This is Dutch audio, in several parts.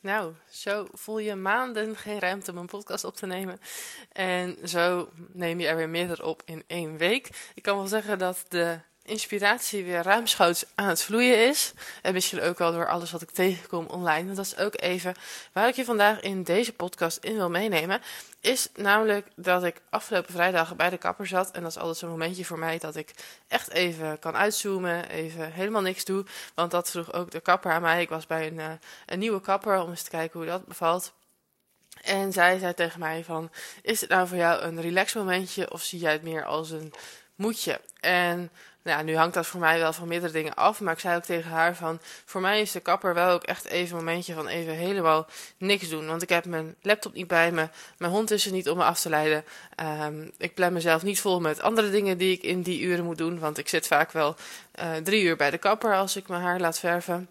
Nou, zo voel je maanden geen ruimte om een podcast op te nemen. En zo neem je er weer meerdere op in één week. Ik kan wel zeggen dat de inspiratie weer ruimschoots aan het vloeien is. En misschien ook wel door alles wat ik tegenkom online. dat is ook even waar ik je vandaag in deze podcast in wil meenemen. Is namelijk dat ik afgelopen vrijdag bij de kapper zat. En dat is altijd zo'n momentje voor mij dat ik echt even kan uitzoomen. Even helemaal niks doe. Want dat vroeg ook de kapper aan mij. Ik was bij een, uh, een nieuwe kapper om eens te kijken hoe dat bevalt. En zij zei tegen mij van, is het nou voor jou een relax momentje of zie jij het meer als een moetje? En nou nu hangt dat voor mij wel van meerdere dingen af. Maar ik zei ook tegen haar van, voor mij is de kapper wel ook echt even een momentje van even helemaal niks doen. Want ik heb mijn laptop niet bij me. Mijn hond is er niet om me af te leiden. Um, ik plan mezelf niet vol met andere dingen die ik in die uren moet doen. Want ik zit vaak wel uh, drie uur bij de kapper als ik mijn haar laat verven.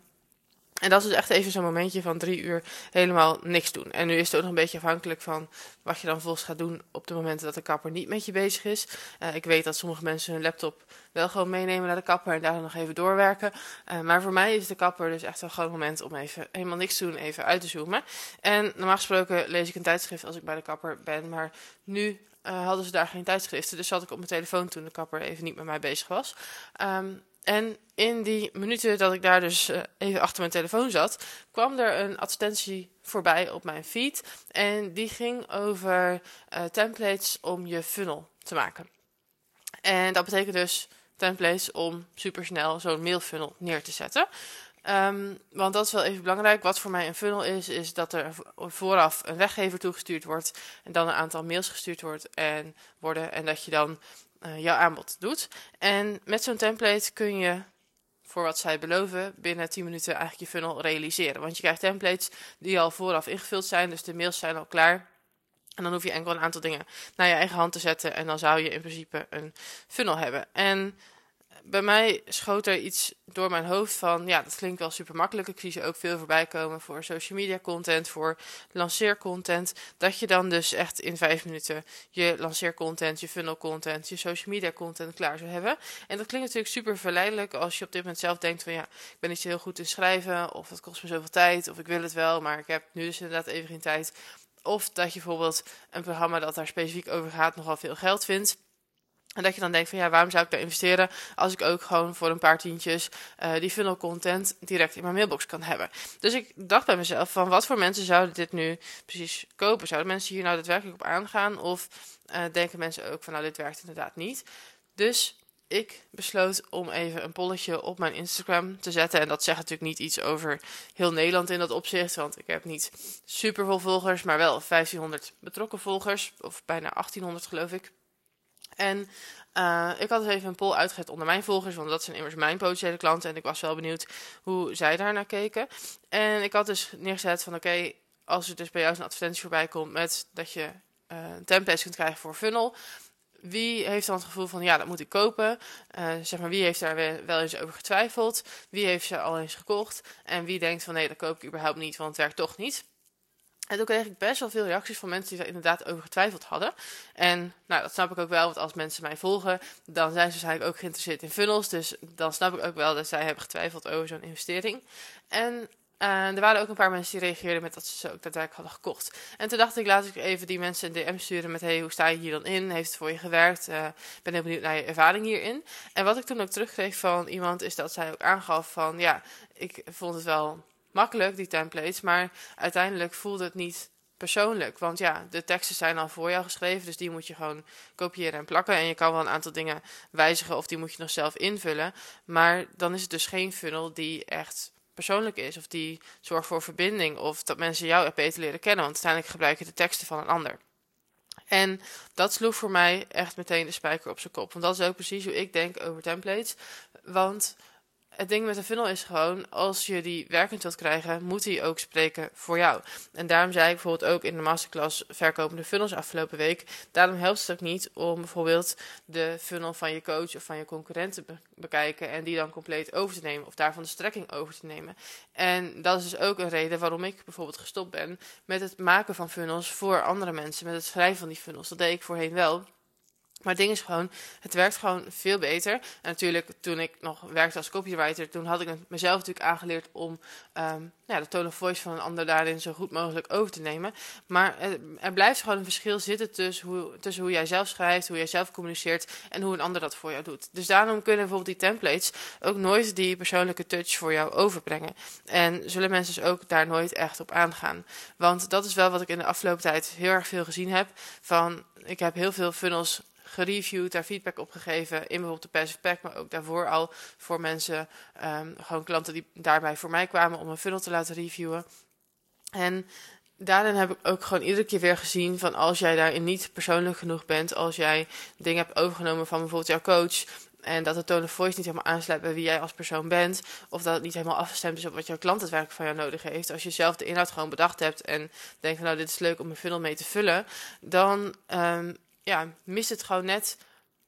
En dat is dus echt even zo'n momentje van drie uur helemaal niks doen. En nu is het ook nog een beetje afhankelijk van wat je dan volgens gaat doen op de momenten dat de kapper niet met je bezig is. Uh, ik weet dat sommige mensen hun laptop wel gewoon meenemen naar de kapper en daar dan nog even doorwerken. Uh, maar voor mij is de kapper dus echt wel gewoon moment om even helemaal niks te doen, even uit te zoomen. En normaal gesproken lees ik een tijdschrift als ik bij de kapper ben, maar nu uh, hadden ze daar geen tijdschriften. Dus zat ik op mijn telefoon toen de kapper even niet met mij bezig was. Um, en in die minuten dat ik daar dus uh, even achter mijn telefoon zat, kwam er een advertentie voorbij op mijn feed. En die ging over uh, templates om je funnel te maken. En dat betekent dus templates om supersnel zo'n mailfunnel neer te zetten. Um, want dat is wel even belangrijk. Wat voor mij een funnel is, is dat er vooraf een weggever toegestuurd wordt. En dan een aantal mails gestuurd wordt en worden. En dat je dan uh, jouw aanbod doet. En met zo'n template kun je, voor wat zij beloven, binnen 10 minuten eigenlijk je funnel realiseren. Want je krijgt templates die al vooraf ingevuld zijn, dus de mails zijn al klaar. En dan hoef je enkel een aantal dingen naar je eigen hand te zetten. En dan zou je in principe een funnel hebben. En bij mij schoot er iets door mijn hoofd van, ja, dat klinkt wel super makkelijk. Ik zie ze ook veel voorbij komen voor social media content, voor lanceercontent. Dat je dan dus echt in vijf minuten je lanceercontent, je funnel content, je social media content klaar zou hebben. En dat klinkt natuurlijk super verleidelijk als je op dit moment zelf denkt van, ja, ik ben niet zo heel goed in schrijven, of het kost me zoveel tijd, of ik wil het wel, maar ik heb nu dus inderdaad even geen tijd. Of dat je bijvoorbeeld een programma dat daar specifiek over gaat nogal veel geld vindt. En dat je dan denkt van ja, waarom zou ik daar investeren als ik ook gewoon voor een paar tientjes uh, die funnel content direct in mijn mailbox kan hebben. Dus ik dacht bij mezelf van wat voor mensen zouden dit nu precies kopen? Zouden mensen hier nou daadwerkelijk op aangaan? Of uh, denken mensen ook van nou, dit werkt inderdaad niet? Dus ik besloot om even een polletje op mijn Instagram te zetten. En dat zegt natuurlijk niet iets over heel Nederland in dat opzicht. Want ik heb niet super veel volgers, maar wel 1500 betrokken volgers. Of bijna 1800 geloof ik. En uh, ik had dus even een poll uitgezet onder mijn volgers, want dat zijn immers mijn potentiële klanten. En ik was wel benieuwd hoe zij daar naar keken. En ik had dus neergezet van oké, als er dus bij jou een advertentie voorbij komt met dat je uh, templates kunt krijgen voor funnel. Wie heeft dan het gevoel van ja, dat moet ik kopen? Uh, zeg maar, wie heeft daar wel eens over getwijfeld? Wie heeft ze al eens gekocht? En wie denkt van nee, dat koop ik überhaupt niet, want het werkt toch niet? En toen kreeg ik best wel veel reacties van mensen die er inderdaad over getwijfeld hadden. En nou, dat snap ik ook wel, want als mensen mij volgen, dan zijn ze waarschijnlijk ook geïnteresseerd in funnels. Dus dan snap ik ook wel dat zij hebben getwijfeld over zo'n investering. En uh, er waren ook een paar mensen die reageerden met dat ze ze ook daadwerkelijk hadden gekocht. En toen dacht ik, laat ik even die mensen een DM sturen met: hey, hoe sta je hier dan in? Heeft het voor je gewerkt? Uh, ben heel benieuwd naar je ervaring hierin. En wat ik toen ook terugkreeg van iemand, is dat zij ook aangaf van: ja, ik vond het wel makkelijk, die templates. Maar uiteindelijk voelde het niet persoonlijk. Want ja, de teksten zijn al voor jou geschreven. Dus die moet je gewoon kopiëren en plakken. En je kan wel een aantal dingen wijzigen of die moet je nog zelf invullen. Maar dan is het dus geen funnel die echt persoonlijk is. Of die zorgt voor verbinding. Of dat mensen jou beter leren kennen. Want uiteindelijk gebruik je de teksten van een ander. En dat sloeg voor mij echt meteen de spijker op zijn kop. Want dat is ook precies hoe ik denk over templates. Want het ding met een funnel is gewoon, als je die werkend wilt krijgen, moet die ook spreken voor jou. En daarom zei ik bijvoorbeeld ook in de masterclass verkopende funnels afgelopen week. Daarom helpt het ook niet om bijvoorbeeld de funnel van je coach of van je concurrent te bekijken en die dan compleet over te nemen of daarvan de strekking over te nemen. En dat is dus ook een reden waarom ik bijvoorbeeld gestopt ben met het maken van funnels voor andere mensen, met het schrijven van die funnels. Dat deed ik voorheen wel. Maar het ding is gewoon, het werkt gewoon veel beter. En natuurlijk, toen ik nog werkte als copywriter, toen had ik mezelf natuurlijk aangeleerd om um, ja, de tone of voice van een ander daarin zo goed mogelijk over te nemen. Maar er, er, blijft gewoon een verschil zitten tussen hoe, tussen hoe jij zelf schrijft, hoe jij zelf communiceert en hoe een ander dat voor jou doet. Dus daarom kunnen bijvoorbeeld die templates ook nooit die persoonlijke touch voor jou overbrengen. En zullen mensen dus ook daar nooit echt op aangaan. Want dat is wel wat ik in de afgelopen tijd heel erg veel gezien heb. Van, ik heb heel veel funnels gereviewd, daar feedback op gegeven. In bijvoorbeeld de Passive Pack, maar ook daarvoor al voor mensen, um, gewoon klanten die daarbij voor mij kwamen om een funnel te laten reviewen. En daarin heb ik ook gewoon iedere keer weer gezien van als jij daarin niet persoonlijk genoeg bent, als jij dingen hebt overgenomen van bijvoorbeeld jouw coach, en dat de tone of voice niet helemaal aansluit bij wie jij als persoon bent. Of dat het niet helemaal afgestemd is op wat jouw klant het werk van jou nodig heeft. Als je zelf de inhoud gewoon bedacht hebt en denkt van nou dit is leuk om een funnel mee te vullen. Dan um, ja, mist het gewoon net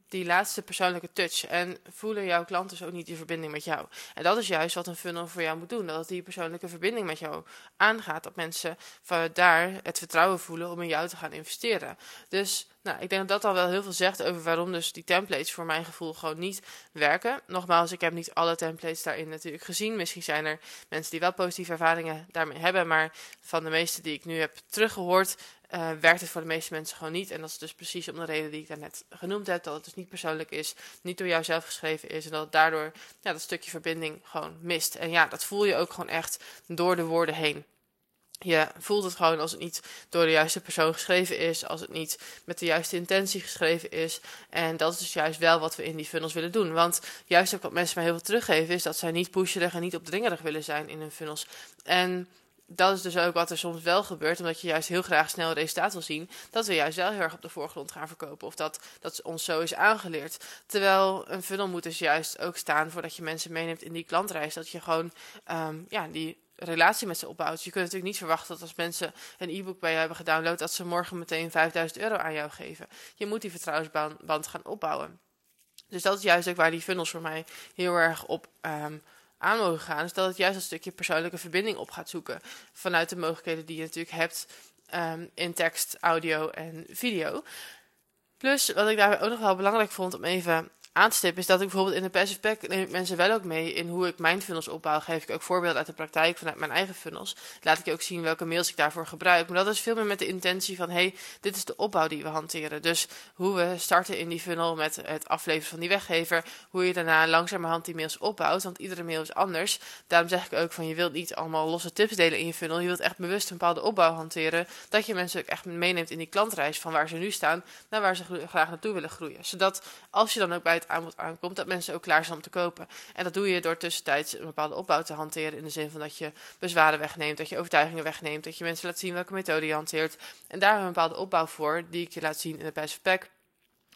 die laatste persoonlijke touch. En voelen jouw klanten dus ook niet die verbinding met jou. En dat is juist wat een funnel voor jou moet doen. Dat het die persoonlijke verbinding met jou aangaat. Dat mensen van daar het vertrouwen voelen om in jou te gaan investeren. Dus nou, ik denk dat dat al wel heel veel zegt over waarom dus die templates voor mijn gevoel gewoon niet werken. Nogmaals, ik heb niet alle templates daarin natuurlijk gezien. Misschien zijn er mensen die wel positieve ervaringen daarmee hebben. Maar van de meeste die ik nu heb teruggehoord, uh, werkt het voor de meeste mensen gewoon niet. En dat is dus precies om de reden die ik daarnet genoemd heb. Dat het dus niet persoonlijk is, niet door jou zelf geschreven is. En dat het daardoor ja, dat stukje verbinding gewoon mist. En ja, dat voel je ook gewoon echt door de woorden heen. Je voelt het gewoon als het niet door de juiste persoon geschreven is, als het niet met de juiste intentie geschreven is. En dat is dus juist wel wat we in die funnels willen doen. Want juist ook wat mensen mij heel veel teruggeven, is dat zij niet pusherig en niet opdringerig willen zijn in hun funnels. En dat is dus ook wat er soms wel gebeurt, omdat je juist heel graag snel resultaat wil zien, dat we juist wel heel erg op de voorgrond gaan verkopen. Of dat, dat ons zo is aangeleerd. Terwijl een funnel moet dus juist ook staan voordat je mensen meeneemt in die klantreis. Dat je gewoon um, ja, die relatie met ze opbouwt. Je kunt natuurlijk niet verwachten dat als mensen een e-book bij je hebben gedownload, dat ze morgen meteen 5000 euro aan jou geven. Je moet die vertrouwensband gaan opbouwen. Dus dat is juist ook waar die funnels voor mij heel erg op um, aan mogen gaan. Dus dat het juist een stukje persoonlijke verbinding op gaat zoeken. Vanuit de mogelijkheden die je natuurlijk hebt um, in tekst, audio en video. Plus, wat ik daarbij ook nog wel belangrijk vond om even aan te stippen, is dat ik bijvoorbeeld in de passive pack neem ik mensen wel ook mee in hoe ik mijn funnels opbouw. Geef ik ook voorbeelden uit de praktijk vanuit mijn eigen funnels. Laat ik je ook zien welke mails ik daarvoor gebruik. Maar dat is veel meer met de intentie van, hey, dit is de opbouw die we hanteren. Dus hoe we starten in die funnel met het afleveren van die weggever. Hoe je daarna langzamerhand die mails opbouwt, want iedere mail is anders. Daarom zeg ik ook van, je wilt niet allemaal losse tips delen in je funnel. Je wilt echt bewust een bepaalde opbouw hanteren. Dat je mensen ook echt meeneemt in die klantreis van waar ze nu staan naar waar ze graag naartoe willen groeien. Zodat als je dan ook bij het aanbod aankomt, dat mensen ook klaar zijn om te kopen. En dat doe je door tussentijds een bepaalde opbouw te hanteren. In de zin van dat je bezwaren wegneemt, dat je overtuigingen wegneemt, dat je mensen laat zien welke methode je hanteert. En daar een bepaalde opbouw voor, die ik je laat zien in de Pack.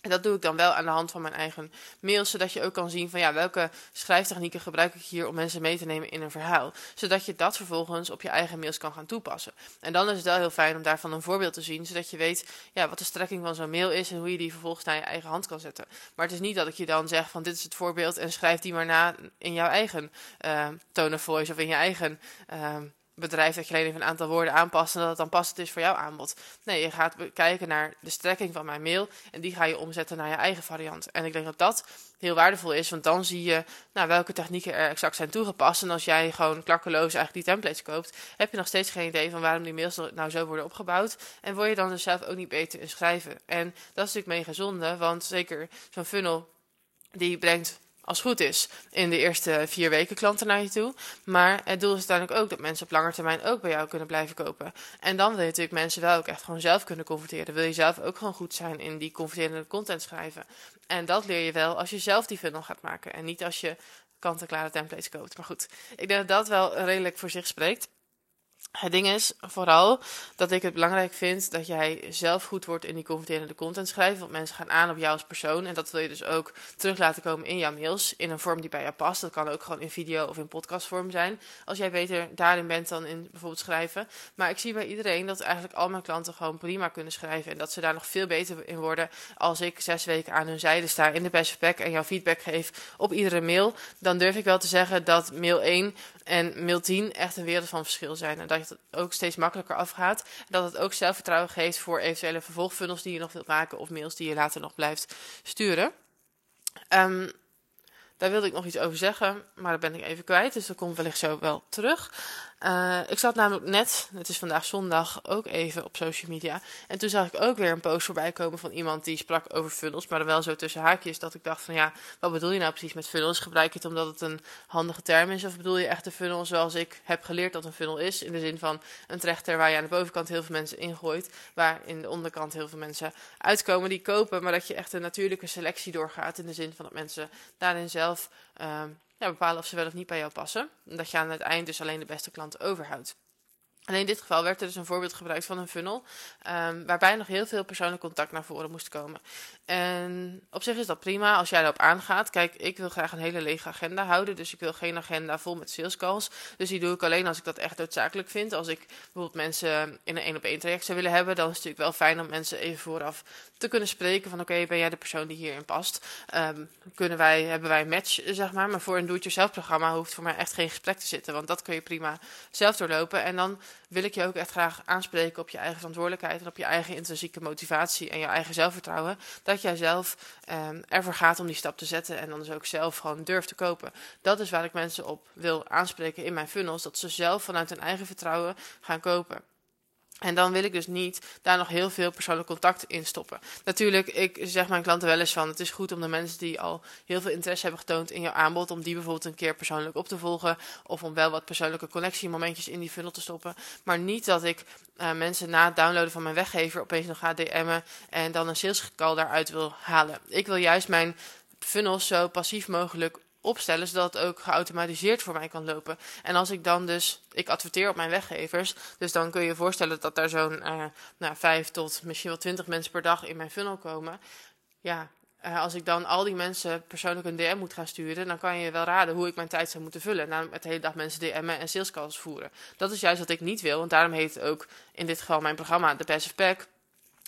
En dat doe ik dan wel aan de hand van mijn eigen mails, zodat je ook kan zien van ja, welke schrijftechnieken gebruik ik hier om mensen mee te nemen in een verhaal. Zodat je dat vervolgens op je eigen mails kan gaan toepassen. En dan is het wel heel fijn om daarvan een voorbeeld te zien, zodat je weet ja, wat de strekking van zo'n mail is en hoe je die vervolgens naar je eigen hand kan zetten. Maar het is niet dat ik je dan zeg van dit is het voorbeeld en schrijf die maar na in jouw eigen uh, tone of voice of in je eigen... Uh, bedrijf dat je alleen even een aantal woorden aanpast en dat het dan passend is voor jouw aanbod. Nee, je gaat kijken naar de strekking van mijn mail en die ga je omzetten naar je eigen variant. En ik denk dat dat heel waardevol is, want dan zie je nou, welke technieken er exact zijn toegepast. En als jij gewoon klakkeloos eigenlijk die templates koopt, heb je nog steeds geen idee van waarom die mails nou zo worden opgebouwd. En word je dan dus zelf ook niet beter in schrijven. En dat is natuurlijk mega zonde, want zeker zo'n funnel die brengt als het goed is, in de eerste vier weken klanten naar je toe. Maar het doel is uiteindelijk ook dat mensen op lange termijn ook bij jou kunnen blijven kopen. En dan wil je natuurlijk mensen wel ook echt gewoon zelf kunnen converteren. Wil je zelf ook gewoon goed zijn in die converterende content schrijven. En dat leer je wel als je zelf die funnel gaat maken. En niet als je kant-en-klare templates koopt. Maar goed, ik denk dat dat wel redelijk voor zich spreekt. Het ding is vooral dat ik het belangrijk vind dat jij zelf goed wordt in die converterende content schrijven. Want mensen gaan aan op jou als persoon. En dat wil je dus ook terug laten komen in jouw mails. In een vorm die bij jou past. Dat kan ook gewoon in video of in podcastvorm zijn. Als jij beter daarin bent dan in bijvoorbeeld schrijven. Maar ik zie bij iedereen dat eigenlijk al mijn klanten gewoon prima kunnen schrijven. En dat ze daar nog veel beter in worden als ik zes weken aan hun zijde sta in de best pack en jouw feedback geef op iedere mail. Dan durf ik wel te zeggen dat mail 1 En 10 echt een wereld van verschil zijn. En dat het ook steeds makkelijker afgaat. En dat het ook zelfvertrouwen geeft voor eventuele vervolgfunnels die je nog wilt maken. Of mails die je later nog blijft sturen. Um, daar wilde ik nog iets over zeggen, maar dat ben ik even kwijt. Dus dat komt wellicht zo wel terug. Uh, ik zat namelijk net, het is vandaag zondag, ook even op social media. En toen zag ik ook weer een post voorbij komen van iemand die sprak over funnels. Maar dan wel zo tussen haakjes dat ik dacht van ja, wat bedoel je nou precies met funnels? Gebruik je het omdat het een handige term is? Of bedoel je echt een funnel zoals ik heb geleerd dat een funnel is? In de zin van een trechter waar je aan de bovenkant heel veel mensen ingooit. Waar in de onderkant heel veel mensen uitkomen die kopen. Maar dat je echt een natuurlijke selectie doorgaat. In de zin van dat mensen daarin zelf... Uh, ja, bepalen of ze wel of niet bij jou passen. En dat je aan het eind dus alleen de beste klanten overhoudt. En in dit geval werd er dus een voorbeeld gebruikt van een funnel, um, waarbij nog heel veel persoonlijk contact naar voren moest komen. En op zich is dat prima als jij erop aangaat. Kijk, ik wil graag een hele lege agenda houden, dus ik wil geen agenda vol met sales calls. Dus die doe ik alleen als ik dat echt noodzakelijk vind. Als ik bijvoorbeeld mensen in een één op één traject zou willen hebben, dan is het natuurlijk wel fijn om mensen even vooraf te kunnen spreken van oké, ben jij de persoon die hierin past? Um, kunnen wij, hebben wij een match, zeg maar. Maar voor een do-it-yourself programma hoeft voor mij echt geen gesprek te zitten, want dat kun je prima zelf doorlopen. En dan wil ik je ook echt graag aanspreken op je eigen verantwoordelijkheid en op je eigen intrinsieke motivatie en je eigen zelfvertrouwen. Dat jij zelf um, ervoor gaat om die stap te zetten en dan dus ook zelf gewoon durft te kopen. Dat is waar ik mensen op wil aanspreken in mijn funnels, dat ze zelf vanuit hun eigen vertrouwen gaan kopen. En dan wil ik dus niet daar nog heel veel persoonlijk contact in stoppen. Natuurlijk, ik zeg mijn klanten wel eens van: het is goed om de mensen die al heel veel interesse hebben getoond in jouw aanbod, om die bijvoorbeeld een keer persoonlijk op te volgen. Of om wel wat persoonlijke connectiemomentjes in die funnel te stoppen. Maar niet dat ik uh, mensen na het downloaden van mijn weggever opeens nog ga DM'en en dan een sales call daaruit wil halen. Ik wil juist mijn funnels zo passief mogelijk opstellen, zodat het ook geautomatiseerd voor mij kan lopen. En als ik dan dus, ik adverteer op mijn weggevers, dus dan kun je je voorstellen dat daar zo'n uh, nou, 5 tot misschien wel 20 mensen per dag in mijn funnel komen. Ja, uh, als ik dan al die mensen persoonlijk een DM moet gaan sturen, dan kan je wel raden hoe ik mijn tijd zou moeten vullen. Namelijk met de hele dag mensen DM'en en salescalls voeren. Dat is juist wat ik niet wil, want daarom heet ook in dit geval mijn programma de Passive Pack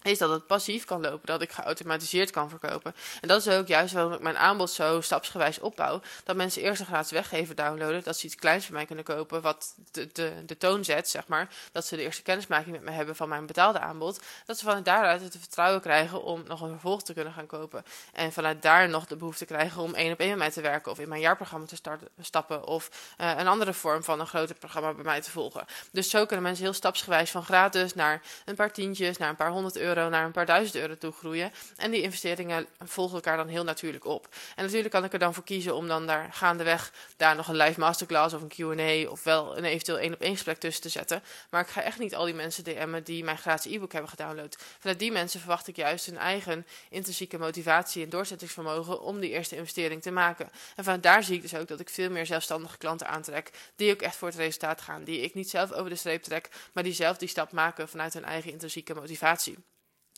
is dat het passief kan lopen, dat ik geautomatiseerd kan verkopen. En dat is ook juist waarom ik mijn aanbod zo stapsgewijs opbouw. Dat mensen eerst een gratis weggever downloaden, dat ze iets kleins van mij kunnen kopen, wat de, de, de toon zet, zeg maar. Dat ze de eerste kennismaking met me hebben van mijn betaalde aanbod. Dat ze vanuit daaruit het vertrouwen krijgen om nog een vervolg te kunnen gaan kopen. En vanuit daar nog de behoefte krijgen om één op één met mij te werken, of in mijn jaarprogramma te starten, stappen, of uh, een andere vorm van een groter programma bij mij te volgen. Dus zo kunnen mensen heel stapsgewijs van gratis naar een paar tientjes, naar een paar honderd euro naar een paar duizend euro toe groeien. En die investeringen volgen elkaar dan heel natuurlijk op. En natuurlijk kan ik er dan voor kiezen om dan daar gaandeweg daar nog een live masterclass of een Q&A of wel een eventueel één op één gesprek tussen te zetten. Maar ik ga echt niet al die mensen DM'en die mijn gratis e-book hebben gedownload. Vanuit die mensen verwacht ik juist hun eigen intrinsieke motivatie en doorzettingsvermogen om die eerste investering te maken. En vanuit daar zie ik dus ook dat ik veel meer zelfstandige klanten aantrek die ook echt voor het resultaat gaan. Die ik niet zelf over de streep trek, maar die zelf die stap maken vanuit hun eigen intrinsieke motivatie.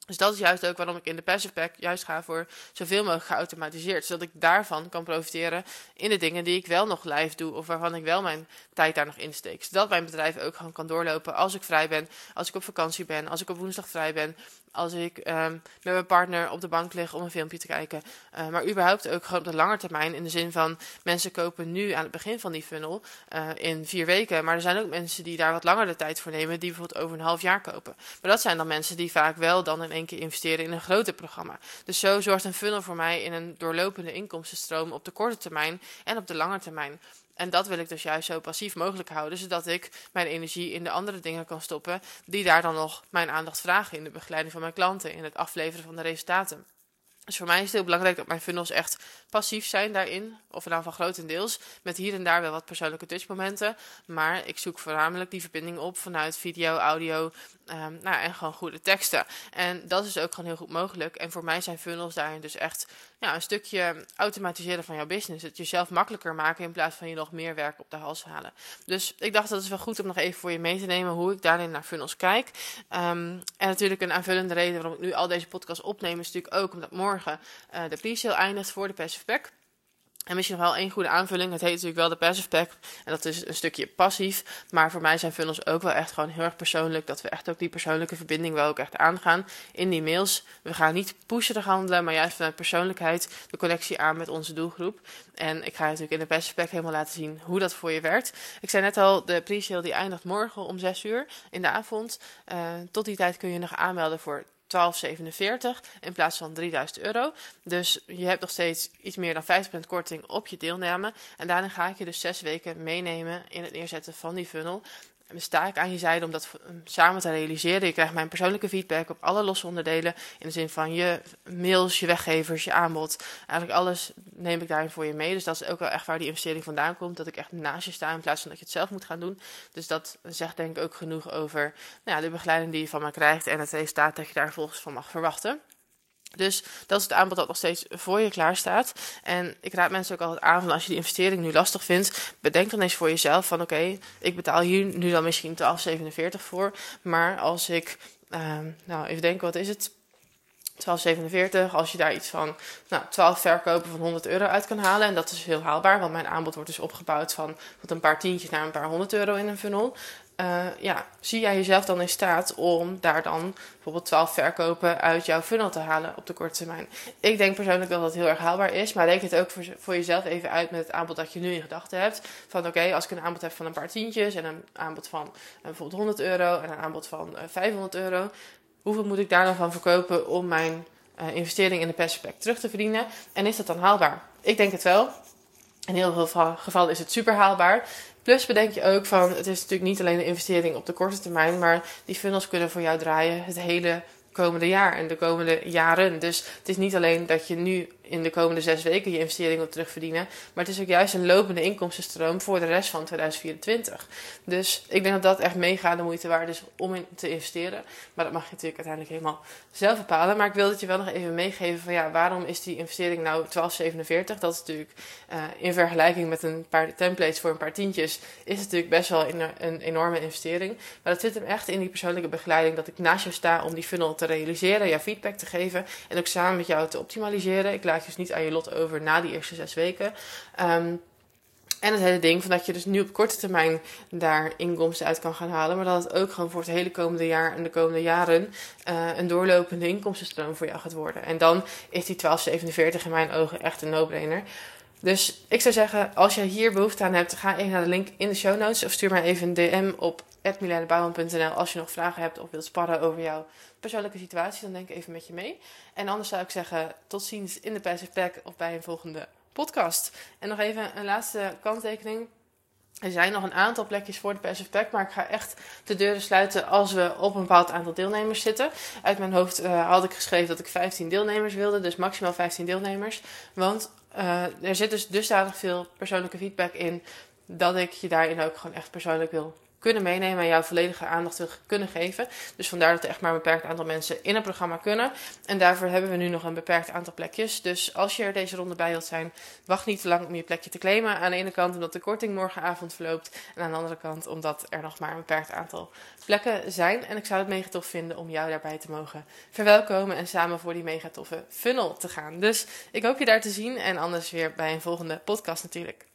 Dus dat is juist ook waarom ik in de Passive Pack juist ga voor zoveel mogelijk geautomatiseerd. Zodat ik daarvan kan profiteren in de dingen die ik wel nog live doe. Of waarvan ik wel mijn tijd daar nog insteek. Zodat mijn bedrijf ook gewoon kan doorlopen als ik vrij ben. Als ik op vakantie ben. Als ik op woensdag vrij ben als ik um, met mijn partner op de bank lig om een filmpje te kijken. Uh, maar überhaupt ook gewoon op de lange termijn. In de zin van mensen kopen nu aan het begin van die funnel uh, in vier weken. Maar er zijn ook mensen die daar wat langer de tijd voor nemen. Die bijvoorbeeld over een half jaar kopen. Maar dat zijn dan mensen die vaak wel dan in één keer investeren in een groter programma. Dus zo zorgt een funnel voor mij in een doorlopende inkomstenstroom op de korte termijn en op de lange termijn. En dat wil ik dus juist zo passief mogelijk houden, zodat ik mijn energie in de andere dingen kan stoppen, die daar dan nog mijn aandacht vragen in de begeleiding van mijn klanten, in het afleveren van de resultaten. Dus voor mij is het heel belangrijk dat mijn funnels echt passief zijn daarin. Of in ieder geval grotendeels. Met hier en daar wel wat persoonlijke touchmomenten. Maar ik zoek voornamelijk die verbinding op vanuit video, audio um, nou, en gewoon goede teksten. En dat is ook gewoon heel goed mogelijk. En voor mij zijn funnels daarin dus echt ja, een stukje automatiseren van jouw business. Het jezelf makkelijker maken in plaats van je nog meer werk op de hals halen. Dus ik dacht dat is wel goed om nog even voor je mee te nemen hoe ik daarin naar funnels kijk. Um, en natuurlijk een aanvullende reden waarom ik nu al deze podcast opneem is natuurlijk ook omdat morgen uh, de pre-sale eindigt voor de Passive Pack. En misschien nog wel één goede aanvulling. Het heet natuurlijk wel de passive pack. En dat is een stukje passief. Maar voor mij zijn funnels ook wel echt gewoon heel erg persoonlijk. Dat we echt ook die persoonlijke verbinding wel ook echt aangaan in die mails. We gaan niet pushen handelen, maar juist vanuit persoonlijkheid de connectie aan met onze doelgroep. En ik ga natuurlijk in de passive pack helemaal laten zien hoe dat voor je werkt. Ik zei net al, de pre-sale die eindigt morgen om 6 uur in de avond. Uh, tot die tijd kun je nog aanmelden voor 1247 in plaats van 3000 euro. Dus je hebt nog steeds iets meer dan 50% korting op je deelname. En daarna ga ik je dus zes weken meenemen in het neerzetten van die funnel. En sta ik aan je zijde om dat samen te realiseren. Je krijgt mijn persoonlijke feedback op alle losse onderdelen. In de zin van je mails, je weggevers, je aanbod. Eigenlijk alles neem ik daarin voor je mee. Dus dat is ook wel echt waar die investering vandaan komt. Dat ik echt naast je sta in plaats van dat je het zelf moet gaan doen. Dus dat zegt denk ik ook genoeg over nou ja, de begeleiding die je van me krijgt. En het resultaat dat je daar volgens van mag verwachten. Dus dat is het aanbod dat nog steeds voor je klaar staat. En ik raad mensen ook altijd aan van als je die investering nu lastig vindt, bedenk dan eens voor jezelf van oké, ik betaal hier nu dan misschien 12,47 voor. Maar als ik, uh, nou even denken, wat is het? 12,47. Als je daar iets van nou, 12 verkopen van 100 euro uit kan halen. En dat is heel haalbaar, want mijn aanbod wordt dus opgebouwd van, van een paar tientjes naar een paar honderd euro in een funnel. Uh, ja, zie jij jezelf dan in staat om daar dan bijvoorbeeld 12 verkopen uit jouw funnel te halen op de korte termijn? Ik denk persoonlijk dat dat heel erg haalbaar is, maar denk het ook voor, voor jezelf even uit met het aanbod dat je nu in gedachten hebt. Van oké, als ik een aanbod heb van een paar tientjes en een aanbod van uh, bijvoorbeeld 100 euro en een aanbod van uh, eh, 500 euro, hoeveel moet ik daar dan van verkopen om mijn investering in de perspect terug te verdienen? En is dat dan haalbaar? Ik denk het wel. In heel veel gevallen is het super haalbaar. Plus bedenk je ook van, het is natuurlijk niet alleen een investering op de korte termijn, maar die funnels kunnen voor jou draaien het hele komende jaar en de komende jaren. Dus het is niet alleen dat je nu in de komende zes weken je investering wil terugverdienen. Maar het is ook juist een lopende inkomstenstroom voor de rest van 2024. Dus ik denk dat dat echt mega de moeite waard is om in te investeren. Maar dat mag je natuurlijk uiteindelijk helemaal zelf bepalen. Maar ik wil het je wel nog even meegeven van ja, waarom is die investering nou 12,47? Dat is natuurlijk uh, in vergelijking met een paar templates voor een paar tientjes, is het natuurlijk best wel een, een enorme investering. Maar dat zit hem echt in die persoonlijke begeleiding. Dat ik naast jou sta om die funnel te realiseren, jouw feedback te geven en ook samen met jou te optimaliseren. Ik laat je dus niet aan je lot over na die eerste zes weken. Um, en het hele ding van dat je dus nu op korte termijn daar inkomsten uit kan gaan halen. Maar dat het ook gewoon voor het hele komende jaar en de komende jaren uh, een doorlopende inkomstenstroom voor jou gaat worden. En dan is die 1247 in mijn ogen echt een no-brainer. Dus ik zou zeggen, als je hier behoefte aan hebt, ga even naar de link in de show notes. Of stuur mij even een DM op milenebouwen.nl als je nog vragen hebt of wilt sparren over jouw persoonlijke situatie. Dan denk ik even met je mee. En anders zou ik zeggen, tot ziens in de Passive Pack of bij een volgende podcast. En nog even een laatste kanttekening. Er zijn nog een aantal plekjes voor de Passive Pack, maar ik ga echt de deuren sluiten als we op een bepaald aantal deelnemers zitten. Uit mijn hoofd uh, had ik geschreven dat ik 15 deelnemers wilde, dus maximaal 15 deelnemers. Want uh, er zit dus dusdanig veel persoonlijke feedback in dat ik je daarin ook gewoon echt persoonlijk wil kunnen meenemen en jouw volledige aandacht wil kunnen geven. Dus vandaar dat er echt maar een beperkt aantal mensen in het programma kunnen. En daarvoor hebben we nu nog een beperkt aantal plekjes. Dus als je er deze ronde bij wilt zijn, wacht niet te lang om je plekje te claimen. Aan de ene kant omdat de korting morgenavond verloopt. En aan de andere kant omdat er nog maar een beperkt aantal plekken zijn. En ik zou het mega tof vinden om jou daarbij te mogen verwelkomen en samen voor die mega toffe funnel te gaan. Dus ik hoop je daar te zien en anders weer bij een volgende podcast natuurlijk.